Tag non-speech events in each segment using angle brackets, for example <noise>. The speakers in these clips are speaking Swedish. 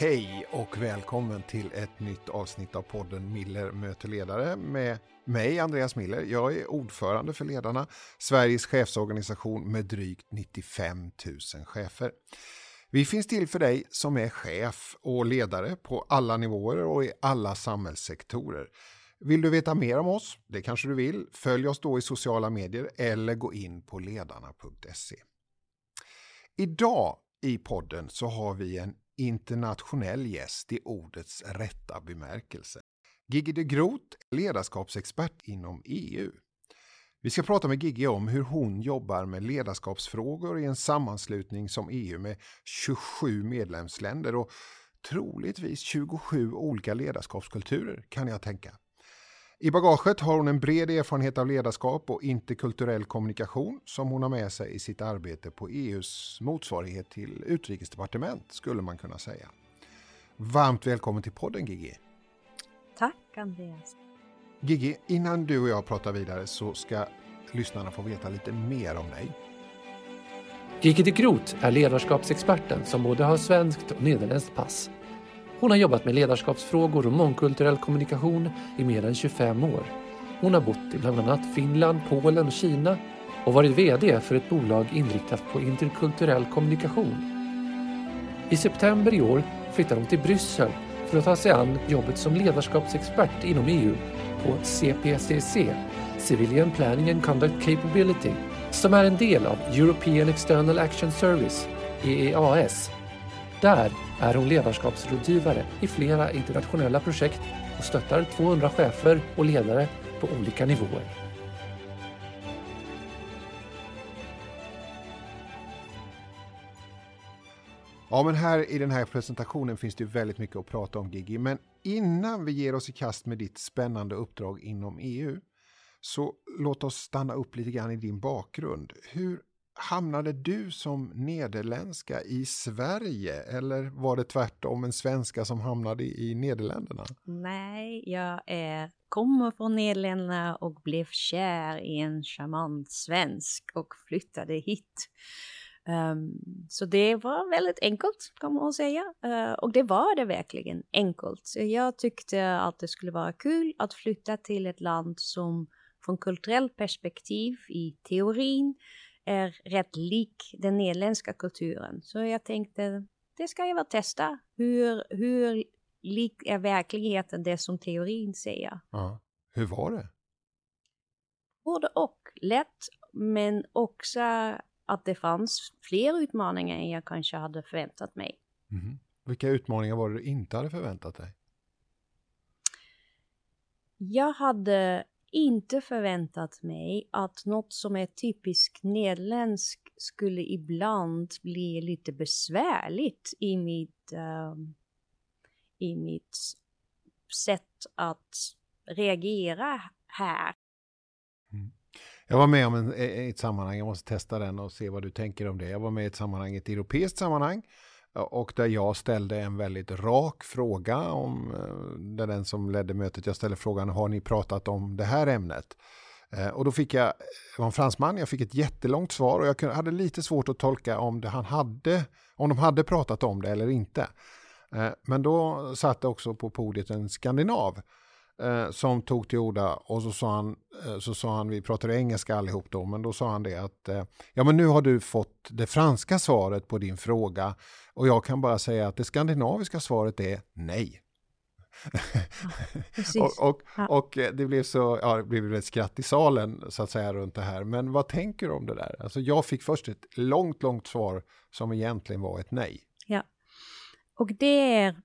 Hej och välkommen till ett nytt avsnitt av podden Miller möter ledare med mig, Andreas Miller. Jag är ordförande för Ledarna, Sveriges chefsorganisation med drygt 95 000 chefer. Vi finns till för dig som är chef och ledare på alla nivåer och i alla samhällssektorer. Vill du veta mer om oss? Det kanske du vill. Följ oss då i sociala medier eller gå in på ledarna.se. Idag i podden så har vi en internationell gäst i ordets rätta bemärkelse. Gigi de Groot, ledarskapsexpert inom EU. Vi ska prata med Gigi om hur hon jobbar med ledarskapsfrågor i en sammanslutning som EU med 27 medlemsländer och troligtvis 27 olika ledarskapskulturer kan jag tänka. I bagaget har hon en bred erfarenhet av ledarskap och interkulturell kommunikation som hon har med sig i sitt arbete på EUs motsvarighet till utrikesdepartement skulle man kunna säga. Varmt välkommen till podden Gigi. Tack Andreas. Gigi, innan du och jag pratar vidare så ska lyssnarna få veta lite mer om dig. Gigi de Groot är ledarskapsexperten som både har svenskt och nederländskt pass. Hon har jobbat med ledarskapsfrågor och mångkulturell kommunikation i mer än 25 år. Hon har bott i bland annat Finland, Polen och Kina och varit VD för ett bolag inriktat på interkulturell kommunikation. I september i år flyttar hon till Bryssel för att ta sig an jobbet som ledarskapsexpert inom EU på CPCC, Civilian Planning and Conduct Capability, som är en del av European External Action Service, EEAS. Där är hon ledarskapsrådgivare i flera internationella projekt och stöttar 200 chefer och ledare på olika nivåer. Ja, men här i den här presentationen finns det väldigt mycket att prata om Gigi. Men innan vi ger oss i kast med ditt spännande uppdrag inom EU så låt oss stanna upp lite grann i din bakgrund. Hur hamnade du som nederländska i Sverige eller var det tvärtom en svenska som hamnade i Nederländerna? Nej, jag är, kommer från Nederländerna och blev kär i en charmant svensk och flyttade hit. Um, så det var väldigt enkelt kan man säga. Uh, och det var det verkligen enkelt. Så jag tyckte att det skulle vara kul att flytta till ett land som från kulturellt perspektiv i teorin är rätt lik den nederländska kulturen. Så jag tänkte, det ska jag väl testa. Hur, hur lik är verkligheten det som teorin säger? Ja. Hur var det? Både och. Lätt, men också att det fanns fler utmaningar än jag kanske hade förväntat mig. Mm. Vilka utmaningar var det du inte hade förväntat dig? Jag hade inte förväntat mig att något som är typiskt nederländskt skulle ibland bli lite besvärligt i mitt, uh, i mitt sätt att reagera här. Mm. Jag var med om en, e, ett sammanhang, jag måste testa den och se vad du tänker om det. Jag var med i ett sammanhang, ett europeiskt sammanhang Eh, och där jag ställde en väldigt rak fråga om, eh, där den som ledde mötet, jag ställde frågan, har ni pratat om det här ämnet? Eh, och då fick jag, det var en fransman, jag fick ett jättelångt svar och jag hade lite svårt att tolka om, det han hade, om de hade pratat om det eller inte. Men då satt det också på podiet en skandinav eh, som tog till orda och så sa han, eh, så sa han, vi pratade engelska allihop då, men då sa han det att eh, ja men nu har du fått det franska svaret på din fråga och jag kan bara säga att det skandinaviska svaret är nej. Ja, <laughs> och, och, ja. och, eh, det blev så, ja det blev ett skratt i salen så att säga runt det här. Men vad tänker du om det där? Alltså jag fick först ett långt, långt svar som egentligen var ett nej. Ja, och det är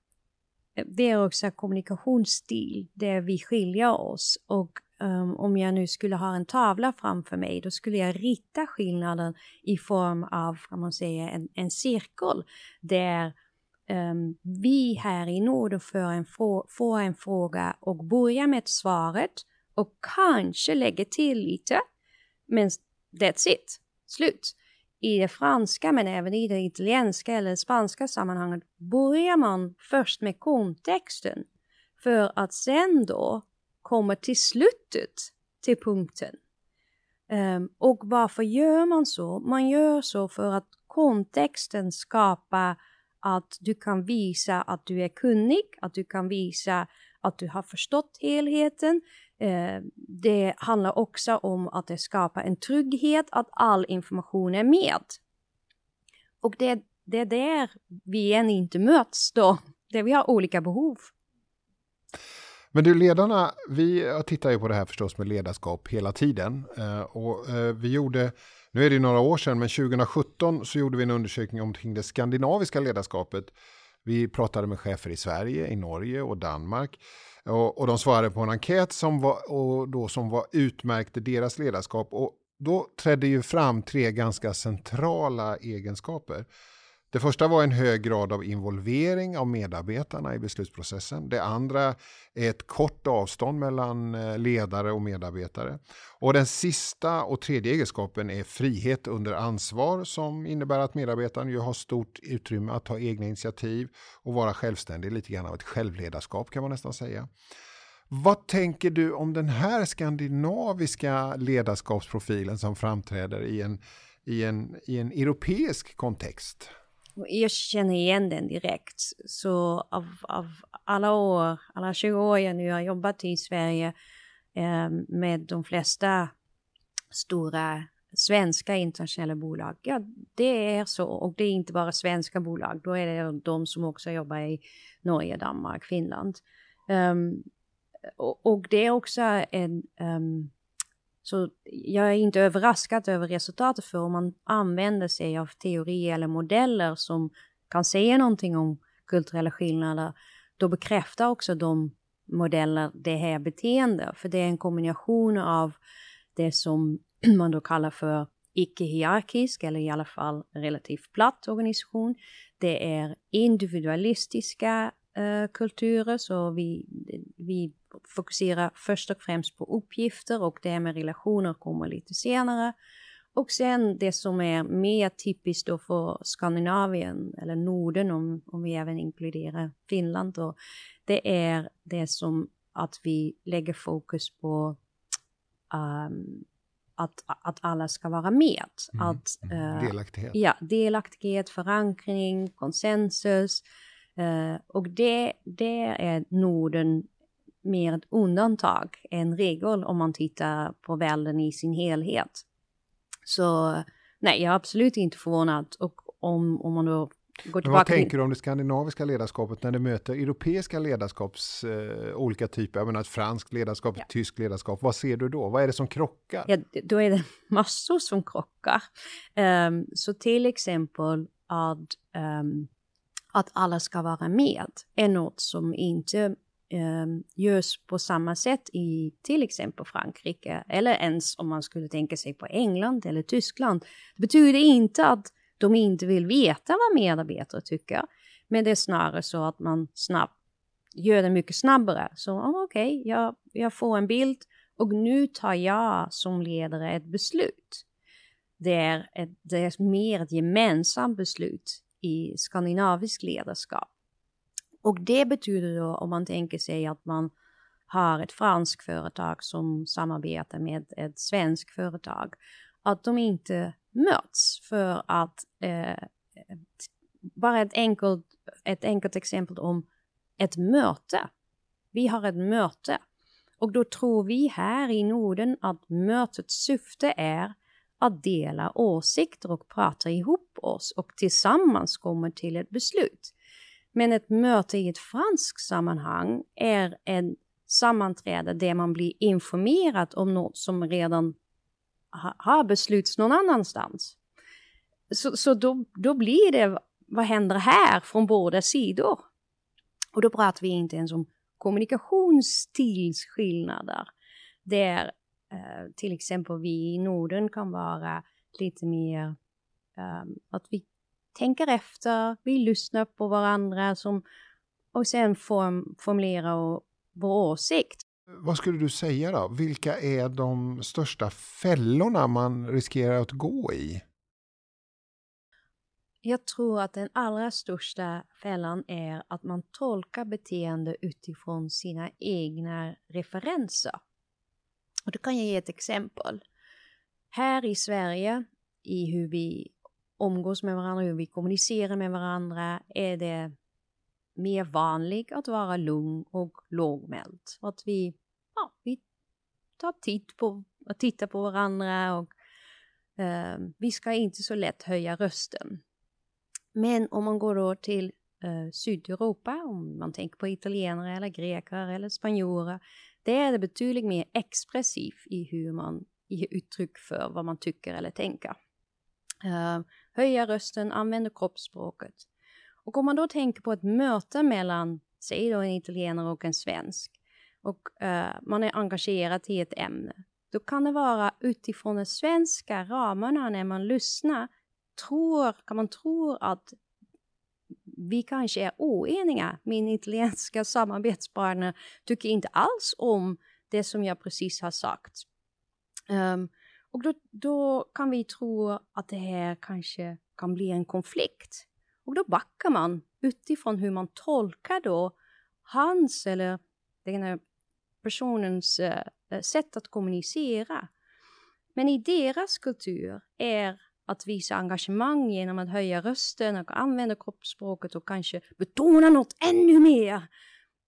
det är också kommunikationsstil där vi skiljer oss. Och um, om jag nu skulle ha en tavla framför mig, då skulle jag rita skillnaden i form av, kan man säga, en, en cirkel där um, vi här i Norden får en, får en fråga och börjar med svaret och kanske lägger till lite, men that's it, slut i det franska men även i det italienska eller spanska sammanhanget börjar man först med kontexten för att sen då komma till slutet till punkten. Um, och varför gör man så? Man gör så för att kontexten skapar att du kan visa att du är kunnig, att du kan visa att du har förstått helheten. Eh, det handlar också om att det skapar en trygghet att all information är med. Och det, det är där vi än inte möts då, där vi har olika behov. Men du, ledarna, vi tittar ju på det här förstås med ledarskap hela tiden. Eh, och eh, vi gjorde, nu är det ju några år sedan, men 2017 så gjorde vi en undersökning omkring det skandinaviska ledarskapet. Vi pratade med chefer i Sverige, i Norge och Danmark. Och, och de svarade på en enkät som var, och då som var utmärkte deras ledarskap. Och då trädde ju fram tre ganska centrala egenskaper. Det första var en hög grad av involvering av medarbetarna i beslutsprocessen. Det andra är ett kort avstånd mellan eh, ledare och medarbetare. Och den sista och tredje egenskapen är frihet under ansvar som innebär att medarbetaren ju har stort utrymme att ta egna initiativ och vara självständig, lite grann av ett självledarskap kan man nästan säga. Vad tänker du om den här skandinaviska ledarskapsprofilen som framträder i en, i en, i en europeisk kontext? Jag känner igen den direkt. Så av, av alla år, alla 20 år jag nu har jobbat i Sverige eh, med de flesta stora svenska internationella bolag. Ja, det är så. Och det är inte bara svenska bolag. Då är det de som också jobbar i Norge, Danmark, Finland. Um, och, och, det är också en um, så jag är inte överraskad över resultatet för om man använder sig av teorier eller modeller som kan säga någonting om kulturella skillnader, då bekräftar också de modeller det här beteendet. För det är en kombination av det som <clears throat> man då kallar för icke-hierarkisk eller i alla fall relativt platt organisation. Det är individualistiska uh, kulturer, så vi, vi fokusera först och främst på uppgifter och det med relationer kommer lite senare. Och sen det som är mer typiskt då för Skandinavien eller Norden om, om vi även inkluderar Finland då, det är det som att vi lägger fokus på um, att, att alla ska vara med. Mm. Att, uh, delaktighet. Ja, delaktighet, förankring, konsensus. Uh, och det, det är Norden mer ett undantag än regel om man tittar på världen i sin helhet. Så nej, jag är absolut inte förvånad. Och om, om man då går tillbaka vad tänker du om det skandinaviska ledarskapet när det möter europeiska ledarskaps eh, olika typer? Jag menar ett franskt ledarskap, ja. ett tyskt ledarskap. Vad ser du då? Vad är det som krockar? Ja, då är det <laughs> massor som krockar. Um, så till exempel att, um, att alla ska vara med är något som inte eh, görs på samma sätt i till exempel Frankrike eller ens om man skulle tänka sig på England eller Tyskland. Det betyder inte att de inte vill veta vad medarbetare tycker, men det är snarare så att man snabbt gör det mycket snabbare. Så oh, okej, okay, jag, jag får en bild och nu tar jag som ledare ett beslut. Det är, ett, det är mer ett gemensamt beslut i skandinavisk ledarskap. Och det betyder då om man tänker sig att man har ett franskt företag som samarbetar med ett svenskt företag, att de inte möts för att eh, bara ett enkelt, ett enkelt exempel om ett möte. Vi har ett möte och då tror vi här i Norden att mötets syfte är att dela åsikter och prata ihop oss och tillsammans komma till ett beslut. Men ett möte i ett franskt sammanhang är en sammanträde där man blir informerad om något som redan har beslutats någon annanstans. Så, så då, då blir det, vad händer här från båda sidor? Och då pratar vi inte ens om kommunikationsstilsskillnader. Där till exempel vi i Norden kan vara lite mer um, att vi tänker efter, vi lyssnar på varandra som, och sen form, formulera vår åsikt. Vad skulle du säga då? Vilka är de största fällorna man riskerar att gå i? Jag tror att den allra största fällan är att man tolkar beteende utifrån sina egna referenser. Och då kan jag ge ett exempel. Här i Sverige, i hur vi umgås med varandra, hur vi kommunicerar med varandra, är det mer vanligt att vara lugn och lågmäld. Att vi, ja, vi tar tid på att titta på varandra och eh, vi ska inte så lätt höja rösten. Men om man går då till eh, Sydeuropa, om man tänker på italienare eller greker eller spanjorer, det är det betydligt mer expressivt i hur man ger uttryck för vad man tycker eller tänker. Uh, höja rösten, använda kroppsspråket. Och om man då tänker på ett möte mellan, säg då en italienare och en svensk, och uh, man är engagerad i ett ämne, då kan det vara utifrån de svenska ramarna när man lyssnar, tror, kan man tro att vi kanske är oeniga. Min italienska <laughs> samarbetspartner tycker inte alls om det som jag precis har sagt. Um, och då, då, kan vi tro att det här kanske kan bli en konflikt. Och då backar man utifrån hur man tolkar då hans eller den här personens uh, sätt att kommunicera. Men i deras kultur är att visa engagemang genom att höja rösten och använda kroppsspråket och kanske betona något ännu mer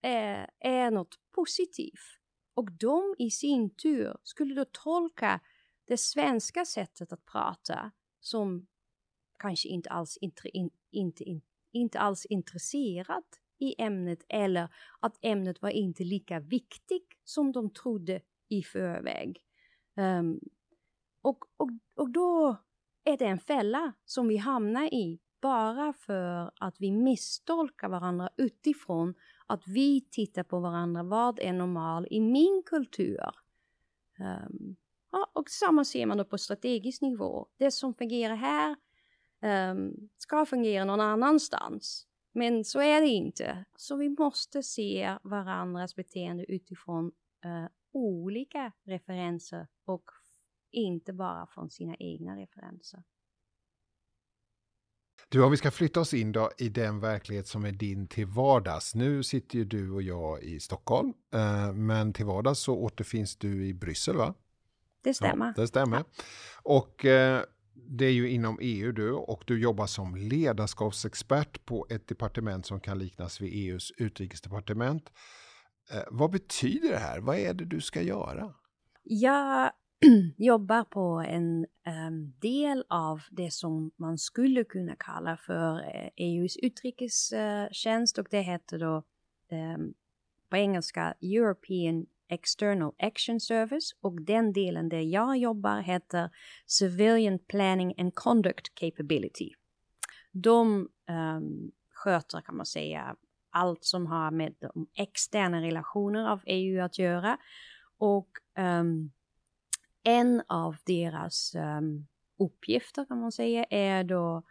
är, är något positivt. Och de i sin tur skulle då tolka det svenska sättet att prata som kanske inte alls, intre, in, inte, in, inte alls intresserad i ämnet eller att ämnet var inte lika viktigt som de trodde i förväg. Um, och, och, och då är det en fälla som vi hamnar i bara för att vi misstolkar varandra utifrån att vi tittar på varandra, vad är normal i min kultur? Um, ja, och samma ser man då på strategisk nivå. Det som fungerar här um, ska fungera någon annanstans. Men så är det inte. Så vi måste se varandras beteende utifrån uh, olika referenser och inte bara från sina egna referenser. Du, om vi ska flytta oss in då i den verklighet som är din till vardags. Nu sitter ju du och jag i Stockholm, eh, men till vardags så återfinns du i Bryssel, va? Det stämmer. Ja, det stämmer. Ja. Och eh, det är ju inom EU du och du jobbar som ledarskapsexpert på ett departement som kan liknas vid EUs utrikesdepartement. Eh, vad betyder det här? Vad är det du ska göra? Jag <clears throat> jobbar på en um, del av det som man skulle kunna kalla för eh, e EUs utrikestjänst eh, och det heter då um, på engelska European External Action Service och den delen där jag jobbar heter Civilian Planning and Conduct Capability. De um, sköter kan man säga allt som har med de externa relationer av EU att göra och um, en av deras um, uppgifter kan man säga är då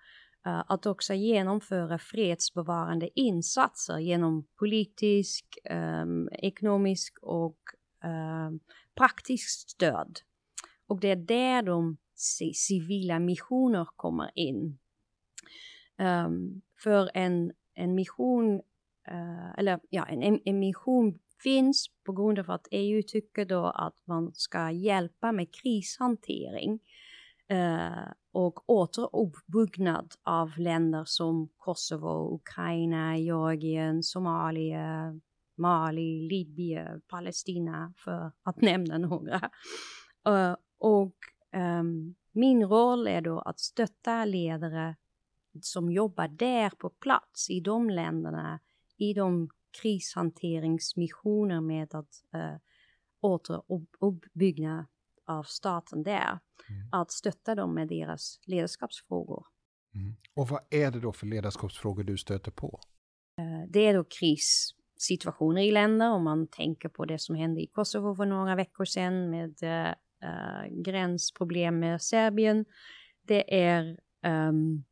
uh, att också genomföra fredsbevarande insatser genom politisk, um, ekonomisk och ehm, um, praktiskt stöd. Och det är där de civila missioner kommer in. för en, en mission, uh, eller ja, en, en mission finns på grund av att EU tycker då att man ska hjälpa med krishantering eh, och återuppbyggnad av länder som Kosovo, Ukraina, Georgien, Somalia, Mali, Libyen, Palestina för att <laughs> nämna några. Uh, och um, min roll är då att stötta ledare som jobbar där på plats i de länderna, i de krishanteringsmissioner med att uh, återuppbygga av staten där. Mm. Att stötta dem med deras ledarskapsfrågor. Mm. Och vad är det då för ledarskapsfrågor du stöter på? Uh, det är då krissituationer i länder, om man tänker på det som hände i Kosovo för några veckor sedan med uh, gränsproblem med Serbien. Det är um,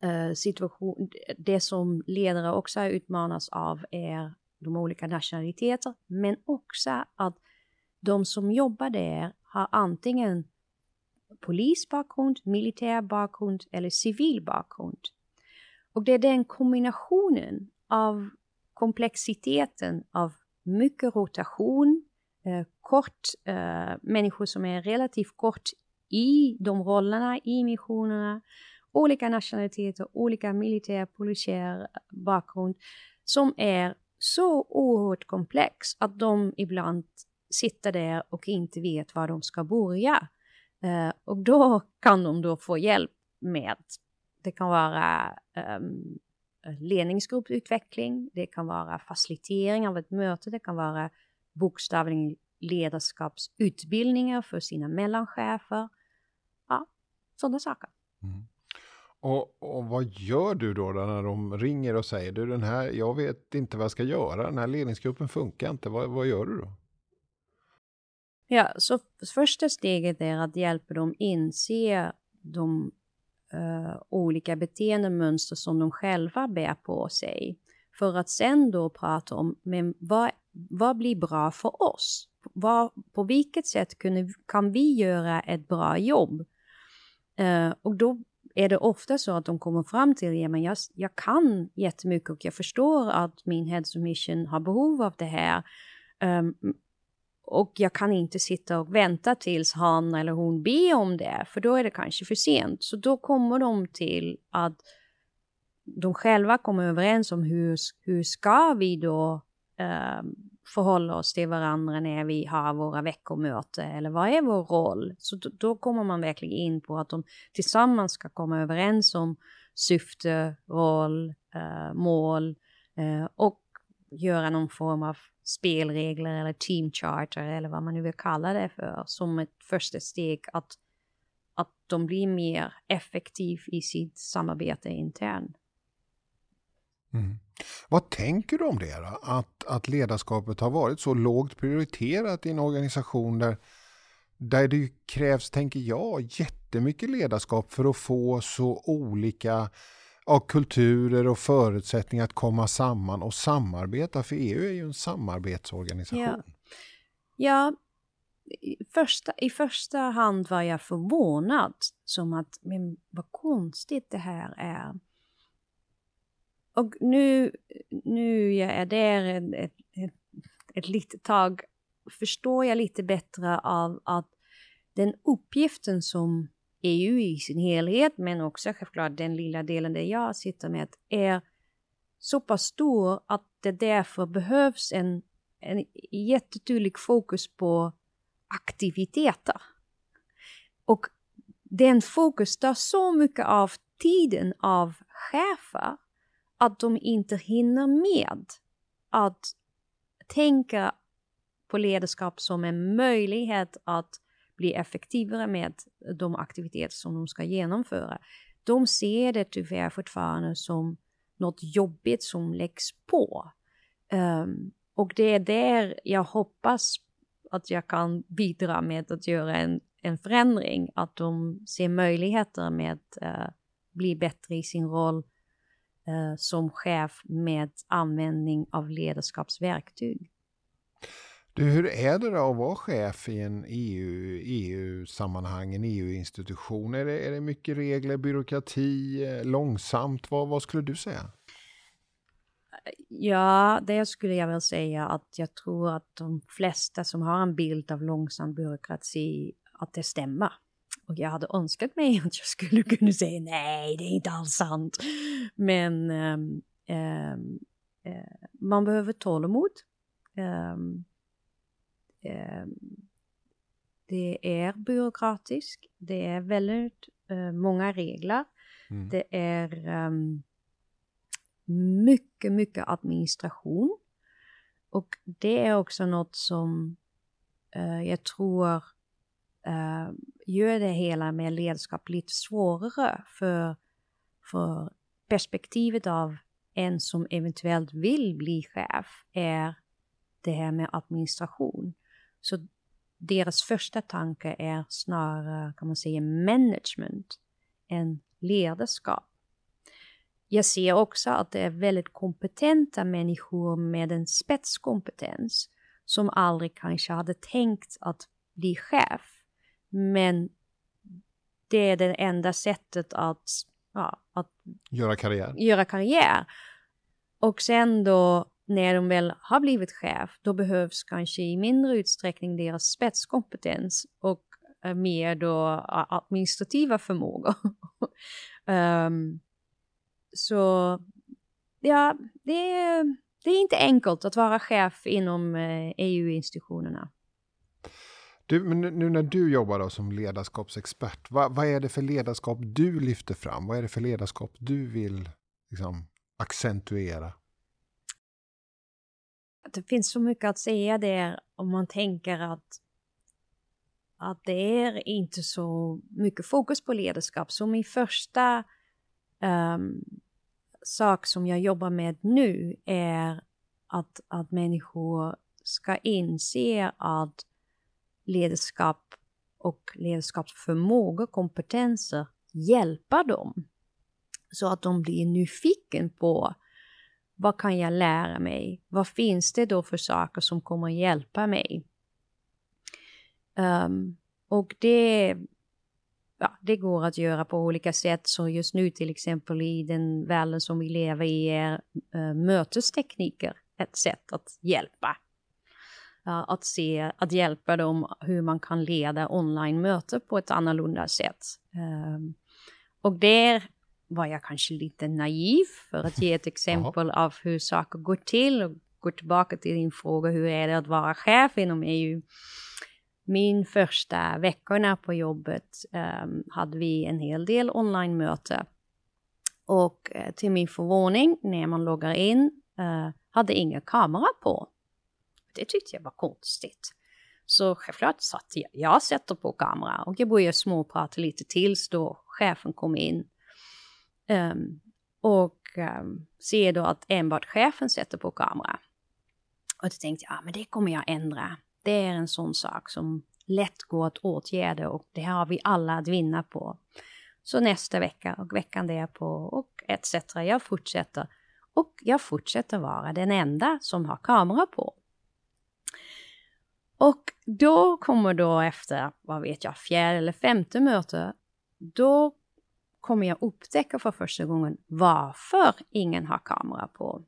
Eh, situation, det som ledare också utmanas av är de olika nationaliteter, men också att de som jobbar där har antingen polisbakgrund, militär bakgrund eller civil bakgrund. Och det är den kombinationen av komplexiteten av mycket rotation, eh, kort, eh, människor som är relativt kort i de rollerna, i missionerna, olika nationaliteter, olika militär, polisiär eh, bakgrund, som är så oerhört komplex att de ibland sitter där och inte vet var de ska börja. Uh, och då kan de då få hjälp med, det kan vara um, ledningsgrupputveckling, det kan vara facilitering av ett möte, det kan vara bokstavligen ledarskapsutbildningar för sina mellanchefer. Ja, sådana saker. Mm. Och, och, vad gör du då, då när de ringer och säger du den här, jag vet inte vad jag ska göra, den här ledningsgruppen funkar inte, vad, vad gör du då? Ja, så första steget är att hjälpa dem inse de uh, olika beteendemönster som de själva bär på sig. För att sen då prata om, men vad, vad blir bra för oss? Vad, på vilket sätt kan, kan vi göra ett bra jobb? Uh, och då är det ofta så att de kommer fram till, ja jag, jag kan jättemycket och jag förstår att min Heads of Mission har behov av det här. Um, och jag kan inte sitta och vänta tills han eller hon ber om det, för då är det kanske för sent. Så då kommer de till att de själva kommer överens om hur, hur ska vi då um, förhålla oss till varandra när vi har våra veckomöten eller vad är vår roll? Så då, då kommer man verkligen in på att de tillsammans ska komma överens om syfte, roll, eh, mål eh, och göra någon form av spelregler eller team charter eller vad man nu vill kalla det för som ett första steg att, att de blir mer effektiv i sitt samarbete internt. Mm. Vad tänker du om det då? Att, att ledarskapet har varit så lågt prioriterat i en organisation där, där det krävs, tänker jag, jättemycket ledarskap för att få så olika ja, kulturer och förutsättningar att komma samman och samarbeta. För EU är ju en samarbetsorganisation. Ja, ja i, första, i första hand var jag förvånad. Som att, men vad konstigt det här är. Och nu, nu jag är där ett, ett, ett, litet tag förstår jag lite bättre av att den uppgiften som EU i sin helhet, men också självklart den lilla delen där jag sitter med, är så pass stor att det därför behövs en, en jättetydlig fokus på aktiviteter. Och den fokus tar så mycket av tiden av chefer att de inte hinner med att tänka på ledarskap som en möjlighet att bli effektivare med de aktiviteter som de ska genomföra. De ser det tyvärr fortfarande som något jobbigt som läggs på. Um, och det är där jag hoppas att jag kan bidra med att göra en, en förändring, att de ser möjligheter med att uh, bli bättre i sin roll uh, som chef med användning av ledarskapsverktyg. Du, hur är det då att vara chef i en EU, EU-sammanhang, en EU-institution? Är det, är det mycket regler, byråkrati, eh, långsamt? Vad, vad skulle du säga? Ja, det skulle jag väl säga att jag tror att de flesta som har en bild av långsam byråkrati, att det stämmer. Och jag hade önskat mig att jag skulle kunna säga nej, det är inte alls sant. Men um, um, uh, man behöver tålamod. Um, Ehm, det är byråkratiskt, det är väldigt uh, många regler. Mm. Det är um, mycket, mycket administration. Och det är också något som uh, jag tror eh, gör det hela med ledarskap lite svårare för, för perspektivet av en som eventuellt vill bli chef är det här med administration. Så deras första tanke är snarare, kan man säga, management än ledarskap. Jag ser också att det är väldigt kompetenta människor med en spetskompetens som aldrig kanske hade tänkt att bli chef. Men det är det enda sättet att, ja, att göra karriär. göra karriär. Och sen då när de väl har blivit chef, då behövs kanske i mindre utsträckning deras spetskompetens och uh, mer då administrativa förmågor. um, <laughs> så ja, det är, det är inte enkelt att vara chef inom EU-institutionerna. Du, men nu när du jobbar då som ledarskapsexpert, vad, vad, är det för ledarskap du lyfter fram? Vad är det för ledarskap du vill liksom, accentuera? Det finns så mycket att säga där om man tänker att, att det är inte så mycket fokus på ledarskap. Så min första um, sak som jag jobbar med nu är att, att människor ska inse att ledarskap och ledarskapsförmåga, kompetenser hjälpa dem. Så att de blir nyfiken på vad kan jag lära mig? Vad finns det då för saker som kommer hjälpa mig? Um, och det, ja, det går att göra på olika sätt. Så just nu till exempel i den världen som vi lever i är uh, mötestekniker ett sätt att hjälpa att se, att hjälpa dem hur man kan leda online-möten på ett annorlunda sätt. Um, och där var jag kanske lite naiv för att ge ett <laughs> exempel av hur saker går till och gå tillbaka till din fråga, hur är det att vara chef inom EU? Min första veckorna på jobbet um, hade vi en hel del online-möte. Och uh, till min förvåning, när man loggar in, uh, hade inga kamera på. Det tyckte jag var konstigt. Så självklart satt jag, jag sätter på kamera och jag började småprata lite tills då chefen kom in. Um, och um, ser då att enbart chefen sätter på kamera. Och då tänkte jag, ja men det kommer jag ändra. Det är en sån sak som lätt går att åtgärda och det har vi alla att vinna på. Så nästa vecka och veckan därpå och etc. Jag fortsätter. Och jag fortsätter vara den enda som har kamera på. Och då kommer då efter, vad vet jag, fjärde eller femte möte, då kommer jag upptäcka för första gången varför ingen har kamera på.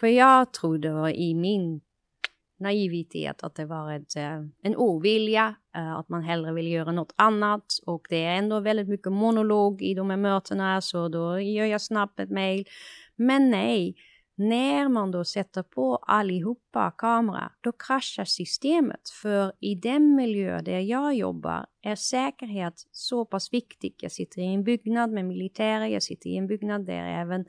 För jag trodde i min naivitet att det var ett, eh, en ovilja, eh, att man hellre vill göra något annat och det är ändå väldigt mycket monolog i de här mötena så då gör jag snabbt ett mail. Men nej, när man då sätter på allihopa kamera, då kraschar systemet. För i den miljö där jag jobbar är säkerhet så pass viktigt. Jag sitter i en byggnad med militärer, jag sitter i en byggnad där även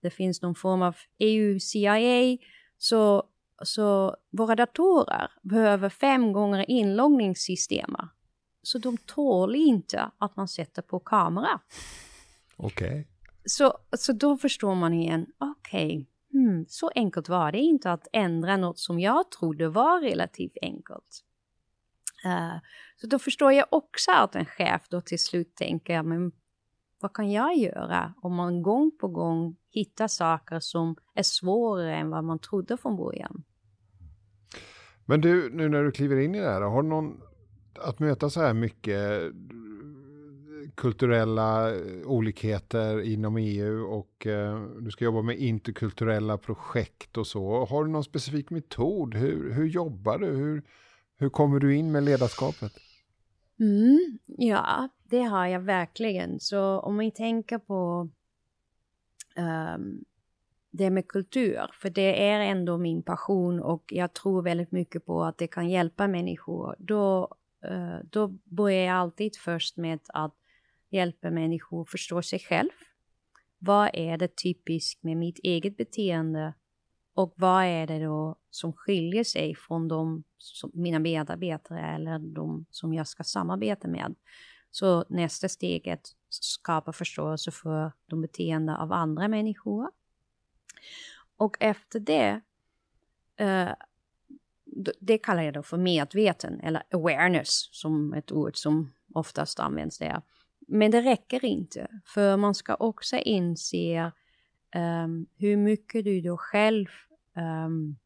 det finns någon form av EU-CIA. Så, så våra datorer behöver fem gånger inloggningssystemet. Så de tål inte att man sätter på kamera. Okej. Okay. Så, så då förstår man igen, okej, okay, hmm, så enkelt var det inte att ändra något som jag trodde var relativt enkelt. Uh, så då förstår jag också att en chef då till slut tänker, men vad kan jag göra om man gång på gång hittar saker som är svårare än vad man trodde från början? Men du, nu när du kliver in i det här, har du någon, att möta så här mycket kulturella eh, olikheter inom EU och eh, du ska jobba med interkulturella projekt och så. Har du någon specifik metod? Hur, hur jobbar du? Hur, hur kommer du in med ledarskapet? Mm, ja, det har jag verkligen. Så om vi tänker på um, det med kultur, för det är ändå min passion och jag tror väldigt mycket på att det kan hjälpa människor. Då, uh, då börjar jag alltid först med att hjälper människor att förstå sig själv. Vad är det typiskt med mitt eget beteende och vad är det då som skiljer sig från de som, mina medarbetare eller de som jag ska samarbeta med? Så nästa steget skapa förståelse för de beteenden av andra människor. Och efter det, eh, det kallar jag då för medveten eller awareness som ett ord som oftast används där. Men det räcker inte, för man ska också inse um, hur mycket du då själv, um,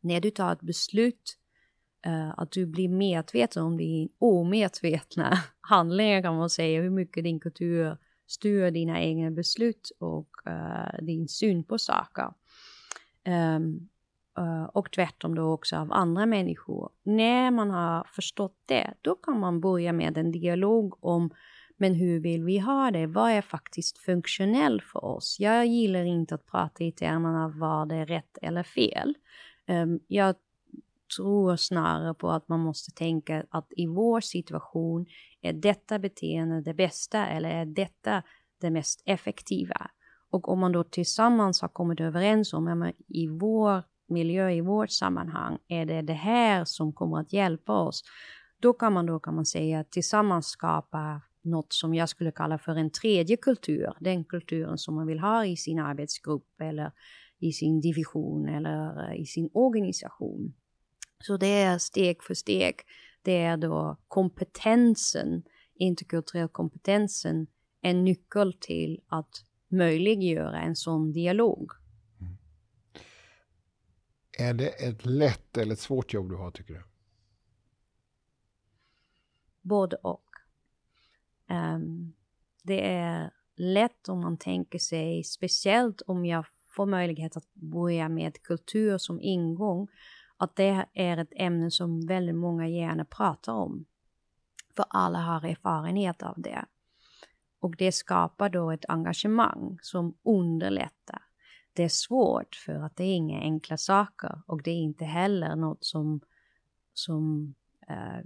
när du tar ett beslut, uh, att du blir medveten om din omedvetna <laughs> handlingar kan man säga, hur mycket din kultur styr dina egna beslut och uh, din syn på saker. Um, Eh, och tvärtom då också av andra människor. När man har förstått det, då kan man börja med en dialog om men hur vill vi ha det? Vad är faktiskt funktionellt för oss? Jag gillar inte att prata i termerna av vad det är rätt eller fel. Ehm, jag tror snarare på att man måste tänka att i vår situation är detta beteende det bästa eller är detta det mest effektiva? Och om man då tillsammans har kommit överens om att i vår miljö, i vårt sammanhang, är det det här som kommer att hjälpa oss, då kan man då kan man säga tillsammans skapa något som jag skulle kalla för en tredje kultur. Den kulturen som man vill ha i sin arbetsgrupp eller i sin division eller eh, i sin organisation. Så det är steg för steg. Det är då kompetensen, interkulturell kompetensen, en nyckel till att möjliggöra en sån dialog. Är det ett lätt eller ett svårt jobb du har tycker du? Både och. Um, det är lätt om man tänker sig, speciellt om jag får möjlighet att börja med kultur som ingång, att det är ett ämne som väldigt många gärna pratar om. För alla har erfarenhet av det. Och det skapar då ett engagemang som underlättar. Det är svårt för att det är inga enkla saker och det är inte heller något som, som eh,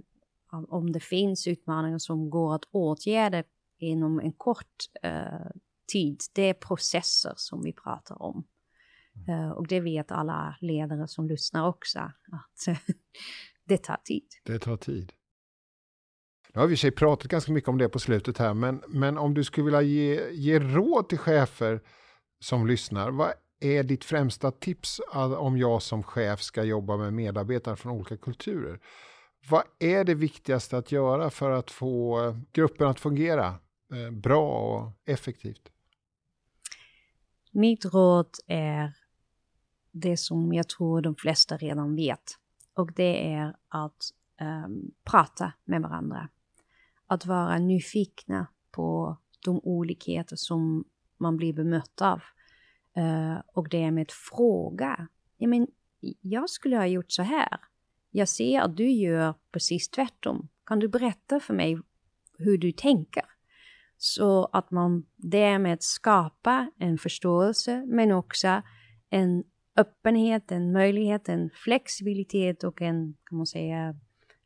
om det finns utmaningar som går att åtgärda inom en kort eh, tid, det är processer som vi pratar om. Mm. Uh, och det vet alla ledare som lyssnar också, att <laughs> det tar tid. Det tar tid. Nu har vi i sig pratat ganska mycket om det på slutet här, men, men om du skulle vilja ge, ge råd till chefer som lyssnar, vad är ditt främsta tips om jag som chef ska jobba med medarbetare från olika kulturer? Vad är det viktigaste att göra för att få eh, gruppen att fungera eh, bra och effektivt? Mitt råd är det som jag tror de flesta redan vet. Och det är att um, prata med varandra. Att vara nyfikna på de olikheter som man blir bemött av. Uh, och det med att fråga. Ja, men jag skulle ha gjort så här. Jag ser att du gör precis tvärtom. Kan du berätta för mig hur du tänker? Så att man därmed skapar en förståelse men också en öppenhet, en möjlighet, en flexibilitet och en, kan man säga,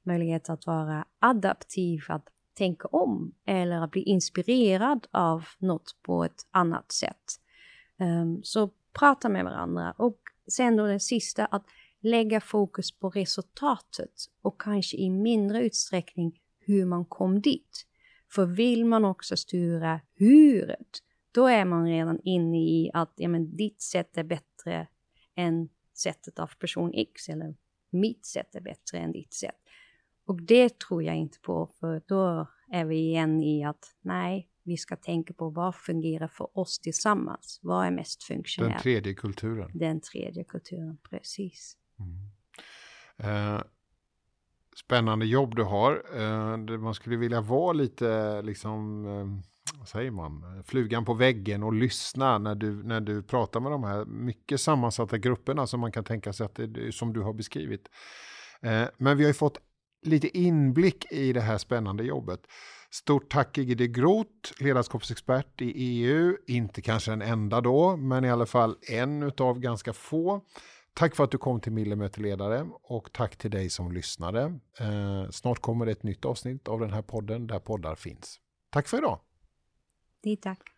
möjlighet att vara adaptiv, att tänka om eller att bli inspirerad av något på ett annat sätt. Um, så prata med varandra och sen då det sista att lägga fokus på resultatet och kanske i mindre utsträckning hur man kom dit. För vill man också styra huret, då är man redan inne i att ja, men ditt sätt är bättre än sättet av person X eller mitt sätt är bättre än ditt sätt. Och det tror jag inte på, för då är vi igen i att nej, vi ska tänka på vad fungerar för oss tillsammans. Vad är mest funktionellt? Den tredje kulturen. Den tredje kulturen, precis. Mm. Eh, spännande jobb du har. Eh, man skulle vilja vara lite liksom eh, vad säger man, flugan på väggen och lyssna när du, när du pratar med de här mycket sammansatta grupperna som man kan tänka sig att det, som du har beskrivit. Eh, men vi har ju fått lite inblick i det här spännande jobbet. Stort tack Gide Groth, ledarskapsexpert i EU, inte kanske en enda då, men i alla fall en utav ganska få. Tack för att du kom till Millimeterledare och tack till dig som lyssnade. Eh, snart kommer det ett nytt avsnitt av den här podden där poddar finns. Tack för idag! Det tack.